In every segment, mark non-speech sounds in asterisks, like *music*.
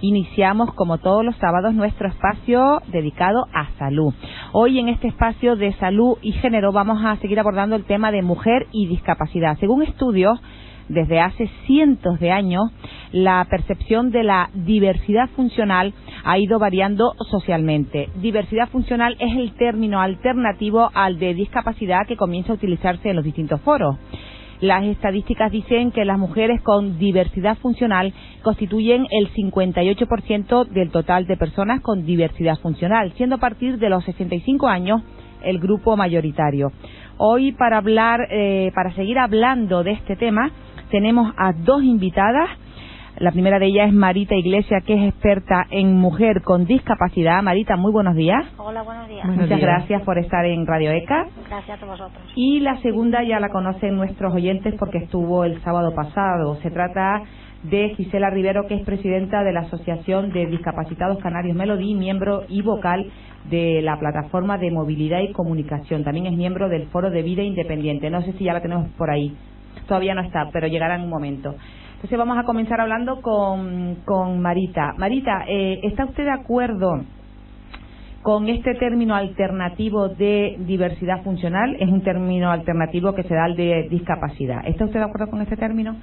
Iniciamos, como todos los sábados, nuestro espacio dedicado a salud. Hoy en este espacio de salud y género vamos a seguir abordando el tema de mujer y discapacidad. Según estudios, desde hace cientos de años, la percepción de la diversidad funcional ha ido variando socialmente. Diversidad funcional es el término alternativo al de discapacidad que comienza a utilizarse en los distintos foros. Las estadísticas dicen que las mujeres con diversidad funcional constituyen el 58% del total de personas con diversidad funcional, siendo a partir de los 65 años el grupo mayoritario. Hoy para hablar, eh, para seguir hablando de este tema, tenemos a dos invitadas. La primera de ellas es Marita Iglesia, que es experta en mujer con discapacidad. Marita, muy buenos días. Hola, buenos días. Muchas gracias por estar en Radio ECA. Gracias a vosotros. Y la segunda ya la conocen nuestros oyentes porque estuvo el sábado pasado. Se trata de Gisela Rivero, que es presidenta de la Asociación de Discapacitados Canarios Melodí, miembro y vocal de la plataforma de movilidad y comunicación. También es miembro del Foro de Vida Independiente. No sé si ya la tenemos por ahí. Todavía no está, pero llegará en un momento. Entonces vamos a comenzar hablando con, con Marita. Marita, eh, ¿está usted de acuerdo con este término alternativo de diversidad funcional? Es un término alternativo que se da al de discapacidad. ¿Está usted de acuerdo con este término?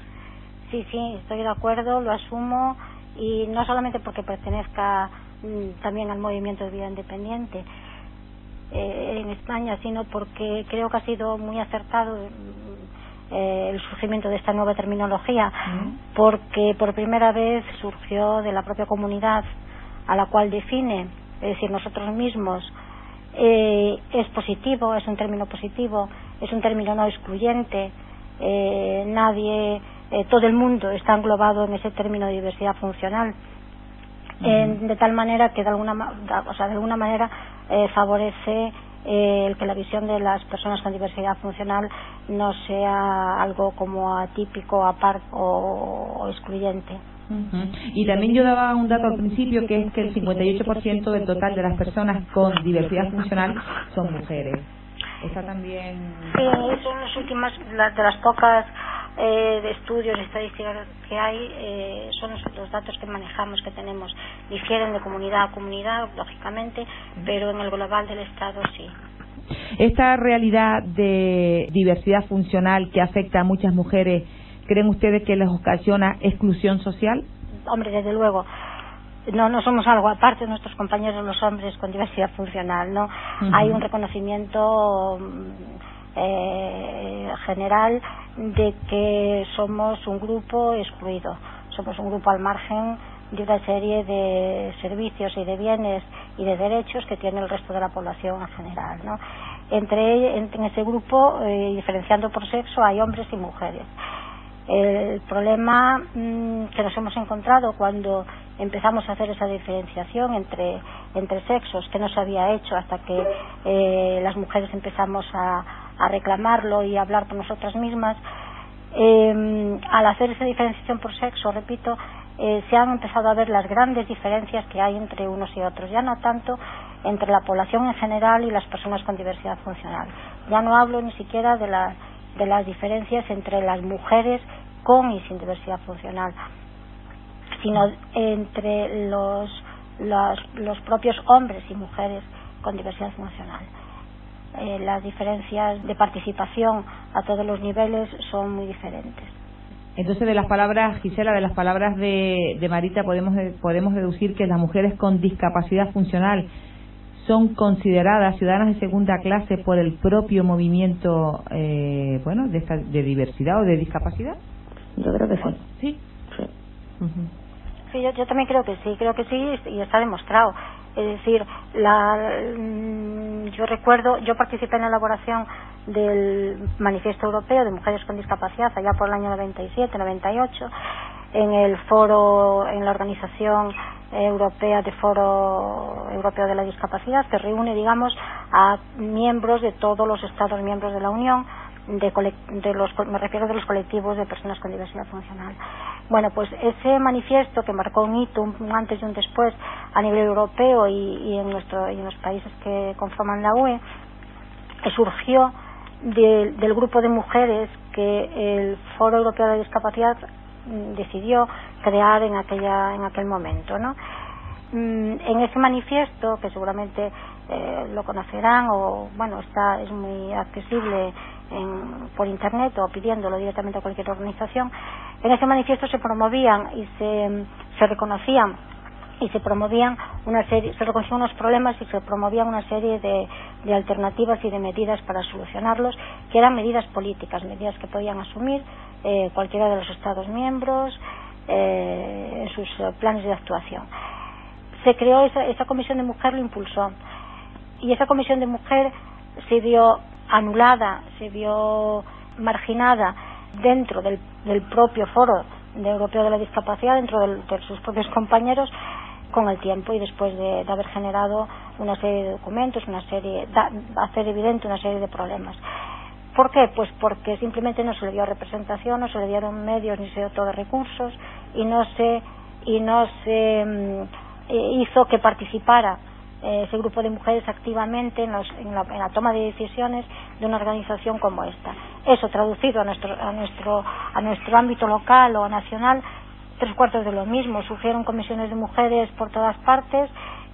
Sí, sí, estoy de acuerdo, lo asumo y no solamente porque pertenezca mm, también al movimiento de vida independiente eh, en España, sino porque creo que ha sido muy acertado eh, el surgimiento de esta nueva terminología, porque por primera vez surgió de la propia comunidad a la cual define, es decir, nosotros mismos, eh, es positivo, es un término positivo, es un término no excluyente, eh, nadie, todo el mundo está englobado en ese término de diversidad funcional. de tal manera que de alguna, o sea, de alguna manera favorece el que la visión de las personas con diversidad funcional no sea algo como atípico, aparte o, excluyente. Y también yo daba un dato al principio que es que el 58% del total de las personas con diversidad funcional son mujeres. Esa también. Sí, son las últimas, de las pocas eh, de estudios estadísticas que hay, eh, son los, datos que manejamos, que tenemos. Difieren de comunidad a comunidad, lógicamente, pero en el global del Estado sí. Esta realidad de diversidad funcional que afecta a muchas mujeres, ¿creen ustedes que les ocasiona exclusión social? Hombre, desde luego. No, no somos algo aparte de nuestros compañeros los hombres con diversidad funcional, ¿no? Hay un reconocimiento eh, general de que somos un grupo excluido, somos un grupo al margen de una serie de servicios y de bienes y de derechos que tiene el resto de la población en general. ¿no? Entre, en, ese grupo, eh, diferenciando por sexo, hay hombres y mujeres. El problema mm, que nos hemos encontrado cuando empezamos a hacer esa diferenciación entre, entre sexos, que no se había hecho hasta que eh, las mujeres empezamos a, a reclamarlo y a hablar por nosotras mismas, eh, al hacer esa diferenciación por sexo, repito, eh, se han empezado a ver las grandes diferencias que hay entre unos y otros, ya no tanto entre la población en general y las personas con diversidad funcional. Ya no hablo ni siquiera de, de las diferencias entre las mujeres con y sin diversidad funcional, sino entre los, los, los propios hombres y mujeres con diversidad funcional. Eh, las diferencias de participación a todos los niveles son muy diferentes. Entonces, de las palabras, Gisela, de las palabras de, Marita, podemos, podemos deducir que las mujeres con discapacidad funcional son consideradas ciudadanas de segunda clase por el propio movimiento eh, bueno de, de diversidad o de discapacidad. Yo creo que sí. Sí. Sí, yo, yo también creo que sí, creo que sí y está demostrado. Es decir, la, mm, yo recuerdo, yo participé en la elaboración del Manifiesto Europeo de Mujeres con Discapacidad allá por el año 97, 98, en el foro, en la organización Europea de Foro Europeo de la Discapacidad, que reúne, digamos, a miembros de todos los Estados miembros de la Unión, de, los, me refiero de los colectivos de personas con diversidad funcional. Bueno, pues ese manifiesto que marcó un hito, un antes y un después a nivel europeo y, en, nuestro, y en los países que conforman la UE, surgió del grupo de mujeres que el Foro Europeo de Discapacidad mm, decidió crear en, aquella, en aquel momento. ¿no? Mm, en ese manifiesto, que seguramente eh, lo conocerán o bueno, está, es muy accesible por internet o pidiéndolo directamente a cualquier organización, en ese manifiesto se promovían y se, se reconocían y se promovían una serie, se reconocían unos problemas y se promovían una serie de, de, alternativas y de medidas para solucionarlos, que eran medidas políticas, medidas que podían asumir eh, cualquiera de los Estados miembros eh, en sus eh, planes de actuación. Se creó esa, esa comisión de mujer, lo impulsó, y esa comisión de mujer se vio anulada, se vio marginada dentro del, propio foro de europeo de la discapacidad, dentro de sus propios compañeros, con el tiempo y después de, haber generado una serie de documentos, una serie, hacer evidente una serie de problemas. ¿Por qué? Pues porque simplemente no se le dio representación, no se le dieron medios ni se dio todos recursos y no se y no se mm, eh, hizo que participara ese grupo de mujeres activamente en, la, toma de decisiones de una organización como esta. Eso traducido a nuestro, a nuestro, a nuestro ámbito local o nacional, tres cuartos de lo mismo. Surgieron comisiones de mujeres por todas partes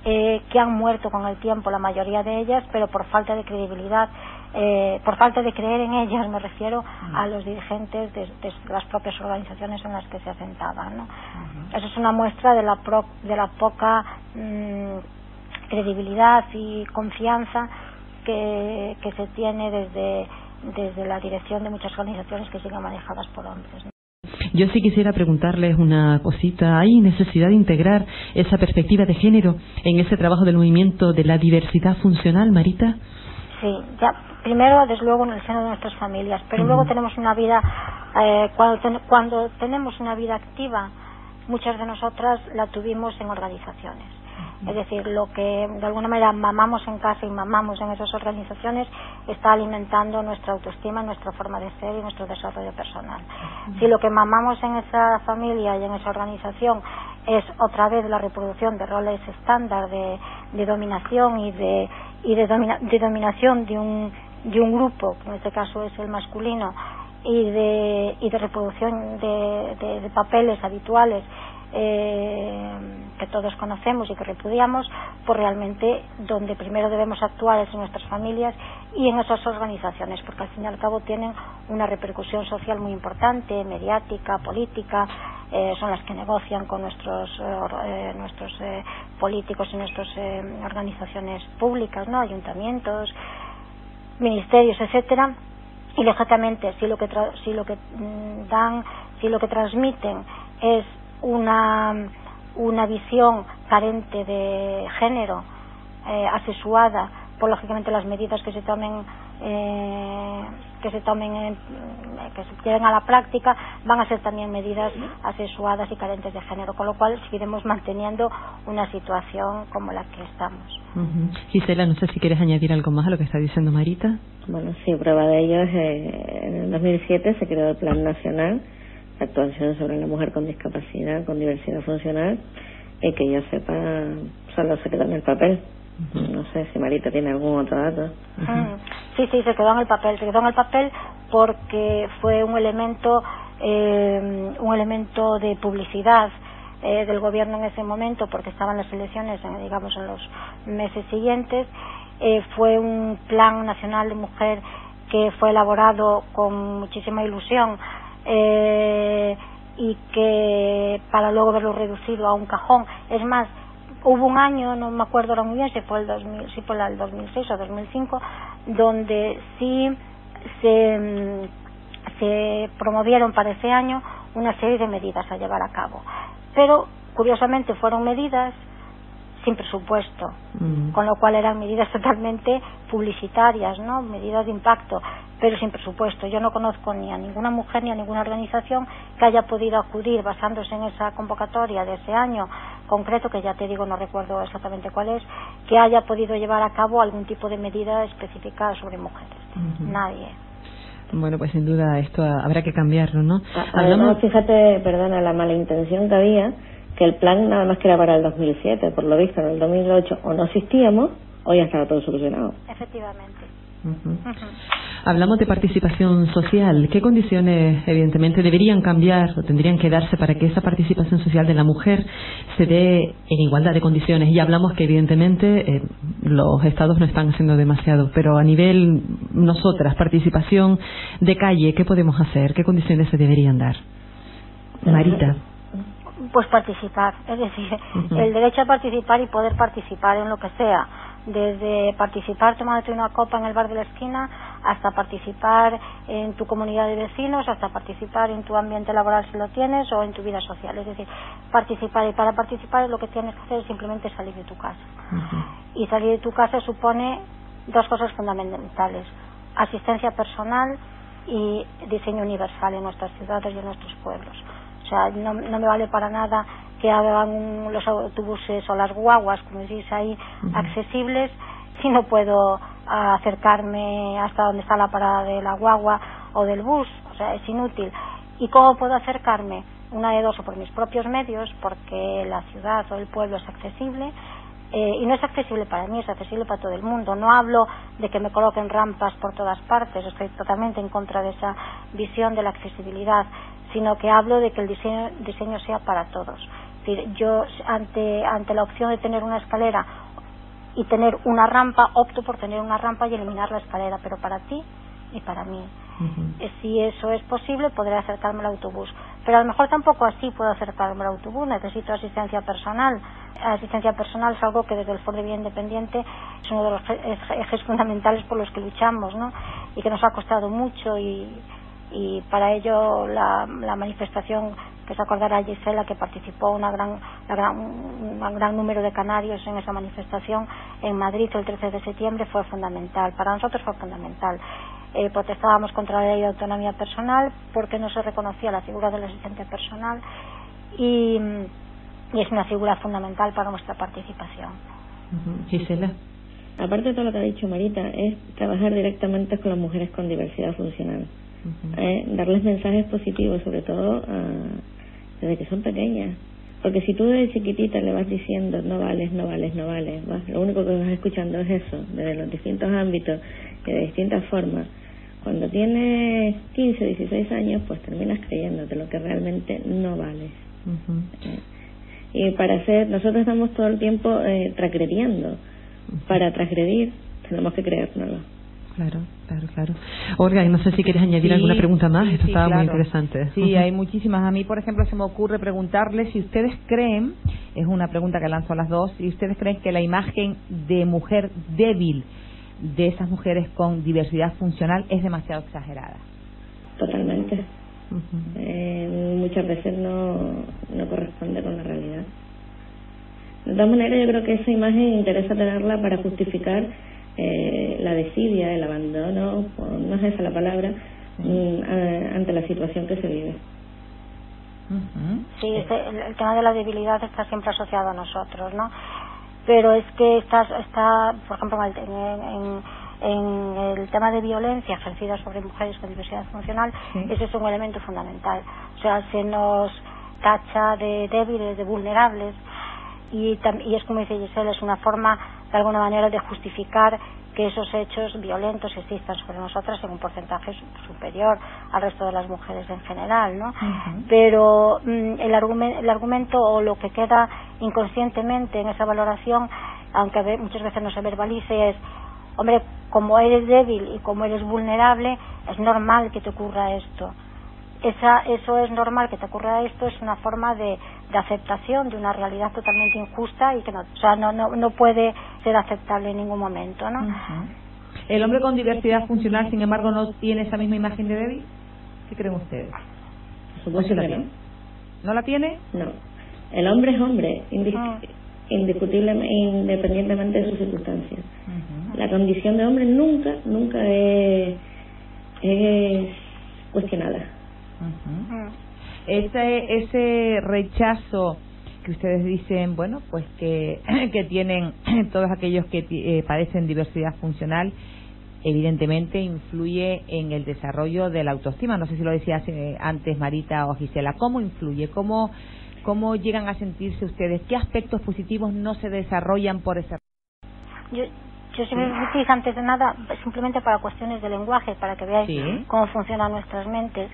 eh, que han muerto con el tiempo, la mayoría de ellas, pero por falta de credibilidad. Eh, por falta de creer en ellas, me refiero a los dirigentes de, las propias organizaciones en las que se asentaban. ¿no? Eso es una muestra de la, de la poca mm, credibilidad y confianza que, se tiene desde, desde la dirección de muchas organizaciones que siguen manejadas por hombres. Yo sí quisiera preguntarles una cosita. ¿Hay necesidad de integrar esa perspectiva de género en ese trabajo del movimiento de la diversidad funcional, Marita? Sí, ya, primero, desde luego, en el seno de nuestras familias, pero luego tenemos una vida, eh, cuando, cuando tenemos una vida activa, muchas de nosotras la tuvimos en organizaciones es decir, lo que de alguna manera mamamos en casa y mamamos en esas organizaciones está alimentando nuestra autoestima, nuestra forma de ser y nuestro desarrollo personal. Si lo que mamamos en esa familia y en esa organización es otra vez la reproducción de roles estándar de, dominación y de, y de, dominación de un, de un grupo, que en este caso es el masculino, y de, y de reproducción de papeles habituales eh, que todos conocemos y que repudiamos, pues realmente donde primero debemos actuar es en nuestras familias y en esas organizaciones, porque al fin y al cabo tienen una repercusión social muy importante, mediática, política, eh, son las que negocian con nuestros, eh, nuestros políticos y nuestras organizaciones públicas, ¿no? ayuntamientos, ministerios, etcétera. Y lógicamente, si lo que, si lo que mm, dan, si lo que transmiten es una, una visión carente de género, eh, asesuada por lógicamente las medidas que se tomen eh, que se tomen que se lleven a la práctica van a ser también medidas asesuadas y carentes de género con lo cual seguiremos manteniendo una situación como la que estamos. Gisela no sé si quieres añadir algo más a lo que está diciendo Marita. Bueno sí prueba de ello es eh, en el 2007 se creó el plan nacional actuación sobre la mujer con discapacidad, con diversidad funcional, y que yo sepa, solo se quedó en el papel. No sé si Marita tiene algún otro dato. Mm. Sí, sí, se quedó en el papel. Se quedó en el papel porque fue un elemento, eh, un elemento de publicidad eh, del gobierno en ese momento, porque estaban las elecciones, digamos, en los meses siguientes. Eh, fue un plan nacional de mujer que fue elaborado con muchísima ilusión eh, y que para luego verlo reducido a un cajón. Es más, hubo un año, no me acuerdo ahora muy bien si fue el, 2000, si fue el 2006 o 2005, donde sí mm, se promovieron para ese año una serie de medidas a llevar a cabo. Pero, curiosamente, fueron medidas sin presupuesto, con lo cual eran medidas totalmente publicitarias, ¿no? Medidas de impacto, pero sin presupuesto. Yo no conozco ni a ninguna mujer ni a ninguna organización que haya podido acudir basándose en esa convocatoria de ese año concreto, que ya te digo, no recuerdo exactamente cuál es, que haya podido llevar a cabo algún tipo de medida específica sobre mujeres. Nadie. Bueno, pues sin duda esto habrá que cambiarlo, ¿no? Además, fíjate, perdona, la mala intención que había, que el plan nada más que era para el 2007, por lo visto en el 2008 o no existíamos o ya estaba todo solucionado. Efectivamente. Hablamos de participación social. ¿Qué condiciones, evidentemente, deberían cambiar o tendrían que darse para que esa participación social de la mujer se dé en igualdad de condiciones? Y hablamos que, evidentemente, eh, los estados no están haciendo demasiado, pero a nivel nosotras, participación de calle, ¿qué podemos hacer? ¿Qué condiciones se deberían dar? Marita. Pues participar, es decir, el derecho a participar y poder participar en lo que sea desde participar tomándote una copa en el bar de la esquina hasta participar en tu comunidad de vecinos, hasta participar en tu ambiente laboral si lo tienes o en tu vida social. Es decir, participar. Y para participar lo que tienes que hacer es simplemente salir de tu casa. Y salir de tu casa supone dos cosas fundamentales. Asistencia personal y diseño universal en nuestras ciudades y en nuestros pueblos. O sea, no, no me vale para nada que hagan los autobuses o las guaguas, como decís ahí, accesibles, si no puedo acercarme hasta donde está la parada de la guagua o del bus, o sea, es inútil. ¿Y cómo puedo acercarme? Una de dos, o por mis propios medios, porque la ciudad o el pueblo es accesible, eh, y no es accesible para mí, es accesible para todo el mundo. No hablo de que me coloquen rampas por todas partes, estoy totalmente en contra de esa visión de la accesibilidad, sino que hablo de que el diseño, diseño sea para todos decir, yo ante, ante la opción de tener una escalera y tener una rampa, opto por tener una rampa y eliminar la escalera, pero para ti y para mí. Eh, si eso es posible, podré acercarme al autobús. Pero a lo mejor tampoco así puedo acercarme al autobús, necesito asistencia personal. Asistencia personal es algo que desde el Foro de Vida Independiente es uno de los ejes fundamentales por los que luchamos, ¿no? Y que nos ha costado mucho y, y para ello la, la manifestación que se acordará Gisela que participó una gran, un gran número de canarios en esa manifestación en Madrid el 13 de septiembre fue fundamental. Para nosotros fue fundamental. Eh, protestábamos contra la ley de autonomía personal porque no se reconocía la figura del asistente personal y, es una figura fundamental para nuestra participación. Gisela. Aparte de todo lo que ha dicho Marita, es trabajar directamente con las mujeres con diversidad funcional. Eh, darles mensajes positivos, sobre todo desde que son pequeñas. Porque si tú desde chiquitita le vas diciendo no vales, no vales, no vales, lo único que vas escuchando es eso, desde los distintos ámbitos y de distintas formas. Cuando tienes 15, 16 años, pues terminas creyéndote lo que realmente no vales. Eh, y para hacer, nosotros estamos todo el tiempo eh, transgrediendo. Para transgredir tenemos que creérnoslo. Claro, claro, claro. Olga, no sé si quieres añadir alguna pregunta más, esto estaba muy interesante. Sí, hay muchísimas. A mí, por ejemplo, se me ocurre preguntarle si ustedes creen, es una pregunta que lanzo a las dos, si ustedes creen que la imagen de mujer débil de esas mujeres con diversidad funcional es demasiado exagerada. Totalmente. Eh, muchas veces no, no corresponde con la realidad. De todas maneras, yo creo que esa imagen interesa tenerla para justificar eh, la desidia, el abandono, no es esa la palabra, mm, ante la situación que se vive. Sí, este, el, tema de la debilidad está siempre asociado a nosotros, ¿no? Pero es que está, está por ejemplo, en, en, el tema de violencia ejercida sobre mujeres con diversidad funcional, ese es un elemento fundamental. O sea, se nos tacha de débiles, de vulnerables, y, y es como dice Giselle, es una forma de alguna manera de justificar que esos hechos violentos existan sobre nosotras en un porcentaje superior al resto de las mujeres en general, ¿no? Pero mm, el, el, argumento o lo que queda inconscientemente en esa valoración, aunque muchas veces no se verbalice, es, hombre, como eres débil y como eres vulnerable, es normal que te ocurra esto esa, eso es normal que te ocurra esto, es una forma de, de aceptación de una realidad totalmente injusta y que no, o sea, no, no, no puede ser aceptable en ningún momento, ¿no? El hombre con diversidad funcional, sin embargo, no tiene esa misma imagen de débil. ¿Qué creen ustedes? Supongo que no. ¿No la tiene? No. El hombre es hombre. Ah. indiscutiblemente, independientemente de sus circunstancias. La condición de hombre nunca, nunca es, cuestionada. Ese, ese rechazo que ustedes dicen, bueno, pues que, *clears throat* que tienen *clears throat* todos aquellos que eh, padecen diversidad funcional, evidentemente influye en el desarrollo de la autoestima. No sé si lo decía antes Marita o Gisela. ¿Cómo influye? ¿Cómo, ¿Cómo llegan a sentirse ustedes? ¿Qué aspectos positivos no se desarrollan por ese? Yo, yo siempre sí. antes de nada, simplemente para cuestiones de lenguaje, para que veáis cómo funcionan nuestras mentes.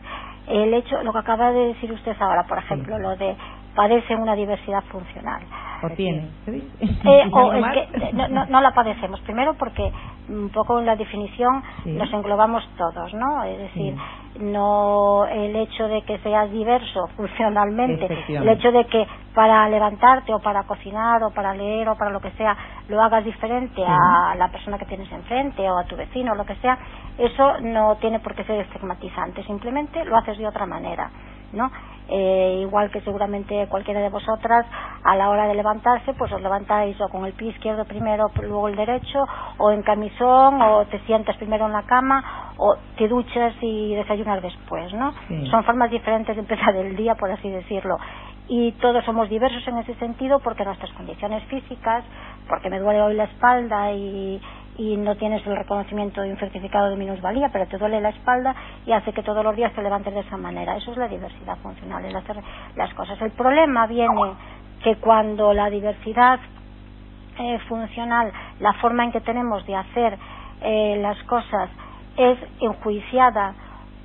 El hecho, lo que acaba de decir usted ahora, por ejemplo, lo de padecen una diversidad funcional. ¿O tienen? Eh, *laughs* o es que no, no, la padecemos. Primero porque un poco en la definición nos englobamos todos, ¿no? Es decir, no el hecho de que seas diverso *laughs* funcionalmente, el hecho de que para levantarte o para cocinar o para leer o para lo que sea lo hagas diferente a la persona que tienes enfrente o a tu vecino o lo que sea, eso no tiene por qué ser estigmatizante, simplemente lo haces de otra manera, ¿no? Eh, igual que seguramente cualquiera de vosotras a la hora de levantarse pues os levantáis o con el pie izquierdo primero luego el derecho o en camisón o te sientas primero en la cama o te duchas y desayunas después no son formas diferentes de empezar el día por así decirlo. Y todos somos diversos en ese sentido porque nuestras condiciones físicas porque me duele hoy la espalda y y no tienes el reconocimiento de un certificado de minusvalía, pero te duele la espalda y hace que todos los días te levantes de esa manera. Eso es la diversidad funcional, es hacer las cosas. El problema viene que cuando la diversidad eh, funcional, la forma en que tenemos de hacer eh, las cosas es enjuiciada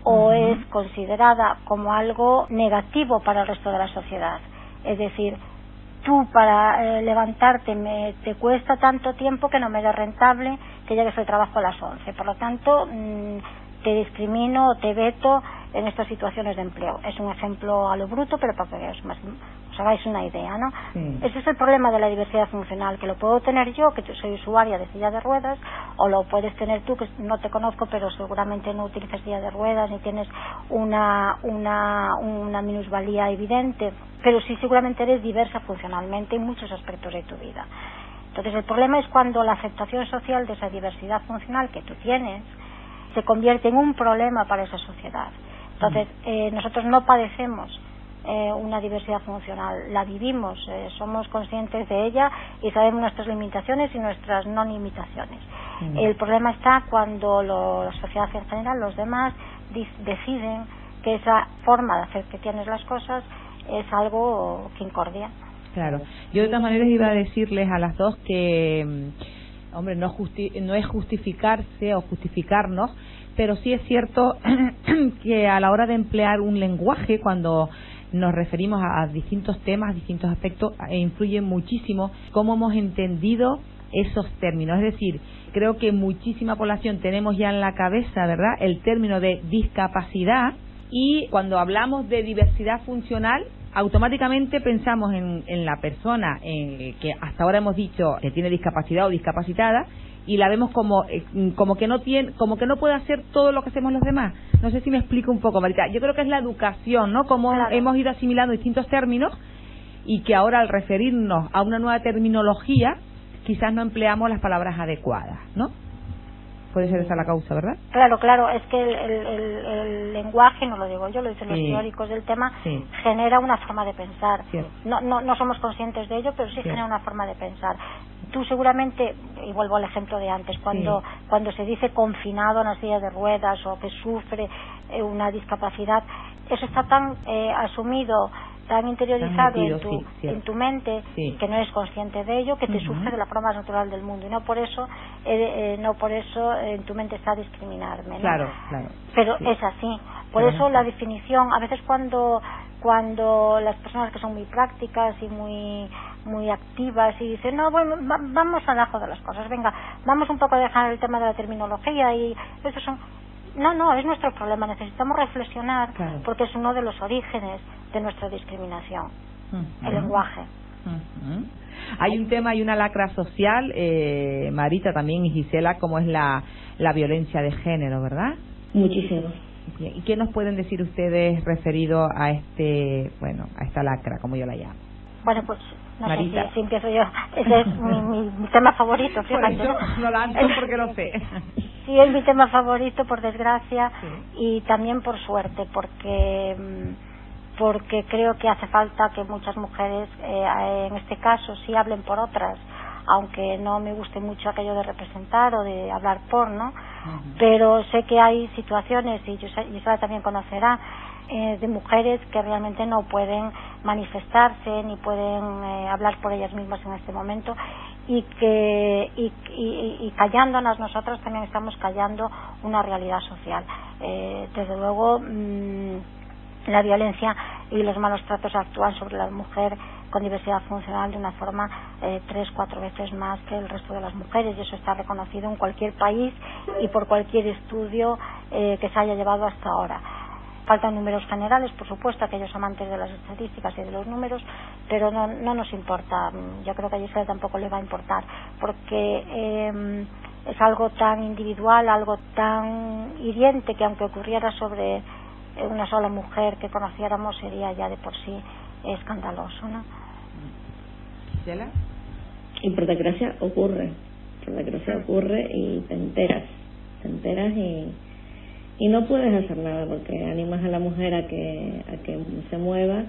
o es considerada como algo negativo para el resto de la sociedad. Es decir, tú para eh, levantarte me, te cuesta tanto tiempo que no me da rentable que llegues al trabajo a las 11. Por lo tanto, mm, te discrimino o te veto en estas situaciones de empleo. Es un ejemplo a lo bruto, pero para que os, hagáis una idea, ¿no? Ese es el problema de la diversidad funcional, que lo puedo tener yo, que soy usuaria de silla de ruedas, o lo puedes tener tú, que no te conozco, pero seguramente no utilizas silla de ruedas ni tienes una, una, una minusvalía evidente, pero sí seguramente eres diversa funcionalmente en muchos aspectos de tu vida. Entonces el problema es cuando la aceptación social de esa diversidad funcional que tú tienes se convierte en un problema para esa sociedad. Entonces, eh, nosotros no padecemos eh, una diversidad funcional, la vivimos, eh, somos conscientes de ella y sabemos nuestras limitaciones y nuestras no limitaciones. El problema está cuando la sociedad en general, los demás, deciden que esa forma de hacer que tienes las cosas es algo que incordia. Claro. Yo de todas maneras iba a decirles a las dos que, mm, hombre, no, no es justificarse o justificarnos, pero sí es cierto *clears throat* que a la hora de emplear un lenguaje, cuando nos referimos a, distintos temas, distintos aspectos, e influye muchísimo cómo hemos entendido esos términos. Es decir, creo que muchísima población tenemos ya en la cabeza, ¿verdad?, el término de discapacidad y cuando hablamos de diversidad funcional, automáticamente pensamos en, en la persona eh, que hasta ahora hemos dicho que tiene discapacidad o discapacitada y la vemos como eh, como que no tiene como que no puede hacer todo lo que hacemos los demás. No sé si me explico un poco Marita. Yo creo que es la educación no como hemos ido asimilando distintos términos y que ahora al referirnos a una nueva terminología quizás no empleamos las palabras adecuadas no puede ser esa la causa, ¿verdad? Claro, claro, es que el, lenguaje, no lo digo yo, lo dicen los teóricos del tema, genera una forma de pensar. No, no, no somos conscientes de ello, pero sí, genera una forma de pensar. Tú seguramente, y vuelvo al ejemplo de antes, cuando, cuando se dice confinado en la silla de ruedas o que sufre eh, una discapacidad, eso está tan eh, asumido tan interiorizado en, tu, en tu mente que no eres consciente de ello que te sufre de la forma más natural del mundo. Y no por eso eh, eh, no por eso en tu mente está discriminarme claro claro. Pero es así. Por eso la definición a veces cuando cuando las personas que son muy prácticas y muy muy activas y dicen no bueno vamos al ajo de las cosas venga vamos un poco a dejar el tema de la terminología y eso son no, no, es nuestro problema. Necesitamos reflexionar porque es uno de los orígenes de nuestra discriminación, el lenguaje. Hay un tema y una lacra social, eh, Marita también y Gisela, como es la, la violencia de género, ¿verdad? Muchísimo. ¿Y qué nos pueden decir ustedes referido a este, bueno, a esta lacra, como yo la llamo? Bueno, pues No sé si, empiezo yo. Ese es mi, tema favorito, fíjate. *laughs* Por eso lo lanzo porque lo sé. *laughs* Sí, es mi tema favorito, por desgracia, y también por suerte, porque mm, porque creo que hace falta que muchas mujeres, eh, en este caso, sí hablen por otras, aunque no me guste mucho aquello de representar o de hablar por, ¿no? Pero sé que hay situaciones, y Gisela también conocerá, eh, de mujeres que realmente no pueden manifestarse ni pueden eh, hablar por ellas mismas en este momento y que y, y, callándonos nosotras también estamos callando una realidad social. Eh, desde luego mm, la violencia y los malos tratos actúan sobre la mujer con diversidad funcional de una forma eh, tres, cuatro veces más que el resto de las mujeres y eso está reconocido en cualquier país y por cualquier estudio eh, que se haya llevado hasta ahora. Faltan números generales, por supuesto, aquellos amantes de las estadísticas y de los números, pero no, no nos importa. Yo creo que a Gisela tampoco le va a importar, porque eh, es algo tan individual, algo tan hiriente que aunque ocurriera sobre una sola mujer que conociéramos sería ya de por sí escandaloso, ¿no? Y por desgracia ocurre, por desgracia ocurre y te enteras, te enteras y, y no puedes hacer nada porque animas a la mujer a que, a que se mueva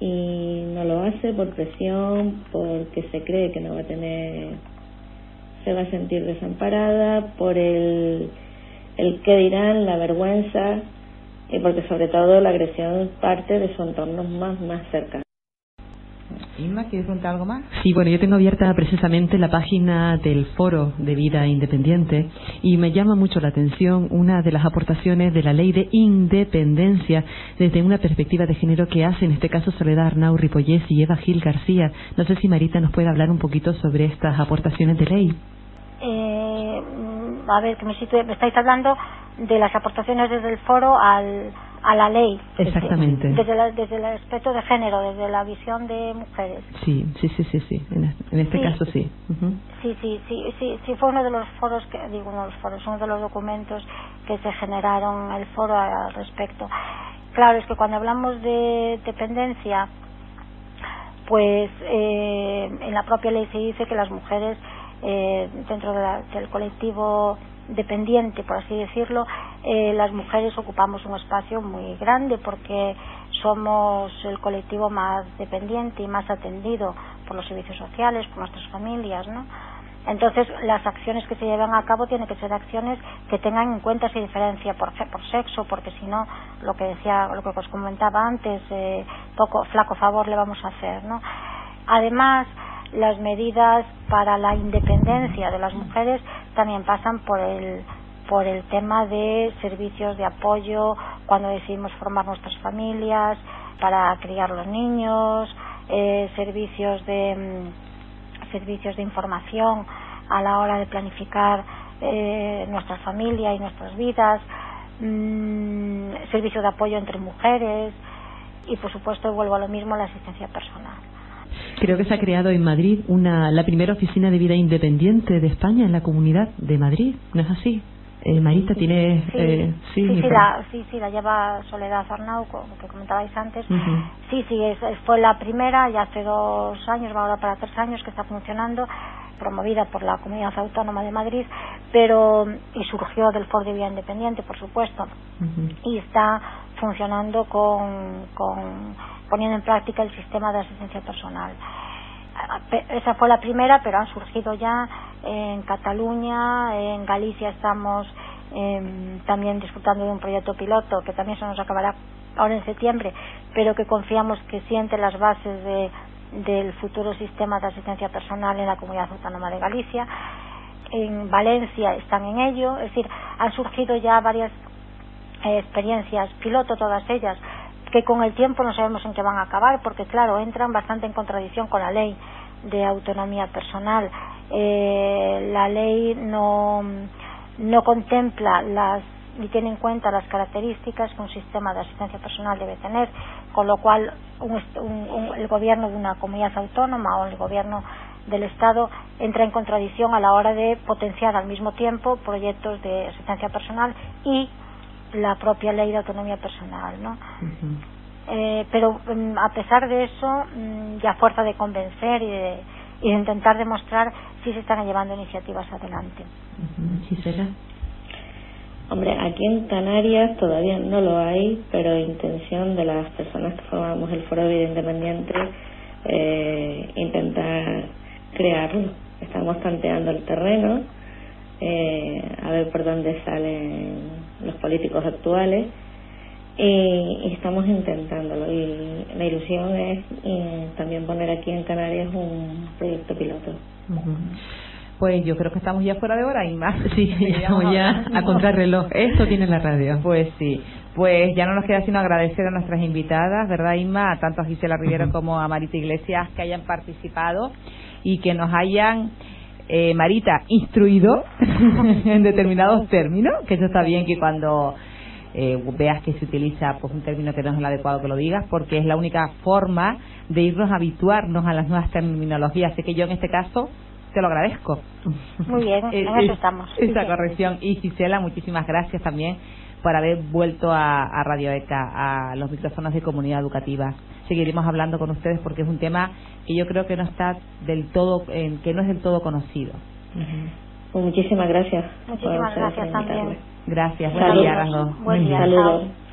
y no lo hace por presión, porque se cree que no va a tener, se va a sentir desamparada, por el, el que dirán, la vergüenza, y porque sobre todo la agresión parte de su entorno más, más cercano. Inma, ¿quieres contar algo más? Sí, bueno, yo tengo abierta precisamente la página del Foro de Vida Independiente y me llama mucho la atención una de las aportaciones de la ley de independencia desde una perspectiva de género que hace en este caso Soledad Arnau Ripollés y Eva Gil García. No sé si Marita nos puede hablar un poquito sobre estas aportaciones de ley. Eh, a ver, que me, me estáis hablando de las aportaciones desde el foro al, a la ley. Exactamente. Desde, desde, el aspecto de género, desde la visión de mujeres. Sí, sí, sí, sí, sí. En, este caso sí. Sí, sí, sí, sí, sí, fue uno de los foros, que digo uno de los foros, uno de los documentos que se generaron el foro al respecto. Claro, es que cuando hablamos de dependencia, pues eh, en la propia ley se dice que las mujeres eh, dentro del colectivo dependiente, por así decirlo, eh, las mujeres ocupamos un espacio muy grande porque somos el colectivo más dependiente y más atendido por los servicios sociales, por nuestras familias, ¿no? Entonces, las acciones que se llevan a cabo tienen que ser acciones que tengan en cuenta esa diferencia por, por sexo, porque si no, lo que decía, lo que os comentaba antes, eh, poco flaco favor le vamos a hacer, ¿no? Además, las medidas para la independencia de las mujeres también pasan por el por el tema de servicios de apoyo cuando decidimos formar nuestras familias para criar los niños eh, servicios de mm, servicios de información a la hora de planificar eh, nuestra familia y nuestras vidas mm, servicios de apoyo entre mujeres y por supuesto vuelvo a lo mismo la asistencia personal Creo que se ha creado en Madrid una, la primera oficina de vida independiente de España en la comunidad de Madrid, ¿no es así? Eh, Marita tiene... Sí, eh, sí, sí, la, sí, sí, la lleva Soledad Arnau, como que comentabais antes. Sí, sí, es, fue la primera, ya hace dos años, va ahora para tres años que está funcionando, promovida por la Comunidad Autónoma de Madrid, pero y surgió del Foro de Vida Independiente, por supuesto, y está funcionando con, con poniendo en práctica el sistema de asistencia personal. Esa fue la primera, pero han surgido ya en Cataluña, en Galicia estamos em, también disfrutando de un proyecto piloto que también se nos acabará ahora en septiembre, pero que confiamos que siente las bases de, del futuro sistema de asistencia personal en la Comunidad Autónoma de Galicia. En Valencia están en ello, es decir, han surgido ya varias eh, experiencias piloto, todas ellas, que con el tiempo no sabemos en qué van a acabar, porque claro, entran bastante en contradicción con la ley de autonomía personal. Eh, la ley no, no contempla las ni tiene en cuenta las características que un sistema de asistencia personal debe tener, con lo cual el gobierno de una comunidad autónoma o el gobierno del Estado entra en contradicción a la hora de potenciar al mismo tiempo proyectos de asistencia personal y la propia ley de autonomía personal, ¿no? Eh, pero mm, a pesar de eso, mm, ya a fuerza de convencer y de, y de intentar demostrar, si se están llevando iniciativas adelante. Gisela. Hombre, aquí en Canarias todavía no lo hay, pero intención de las personas que formamos el Foro de Vida Independiente eh, intentar crearlo. Estamos tanteando el terreno, eh, a ver por dónde salen los políticos actuales y, estamos intentándolo. Y la ilusión es eh, también poner aquí en Canarias un proyecto piloto. Pues yo creo que estamos ya fuera de hora y más. Sí, *laughs* estamos ya a contrarreloj. Esto tiene la radio. Pues sí. Pues ya no nos queda sino agradecer a nuestras invitadas, ¿verdad, Inma? Tanto a Gisela Rivera como a Marita Iglesias que hayan participado y que nos hayan, eh, Marita, instruido *laughs* en determinados términos, que eso está bien que cuando eh, veas que se utiliza pues un término que no es el adecuado que lo digas, porque es la única forma de irnos a habituarnos a las nuevas terminologías. Así que yo en este caso te lo agradezco. Muy bien, *laughs* en eso estamos. Esa corrección. Y Gisela, muchísimas gracias también por haber vuelto a, Radio ECA, a los micrófonos de comunidad educativa. Seguiremos hablando con ustedes porque es un tema que yo creo que no está del todo, que no es del todo conocido. Pues muchísimas gracias. Muchísimas gracias también. Gracias. Buen día, Buen día. Saludos.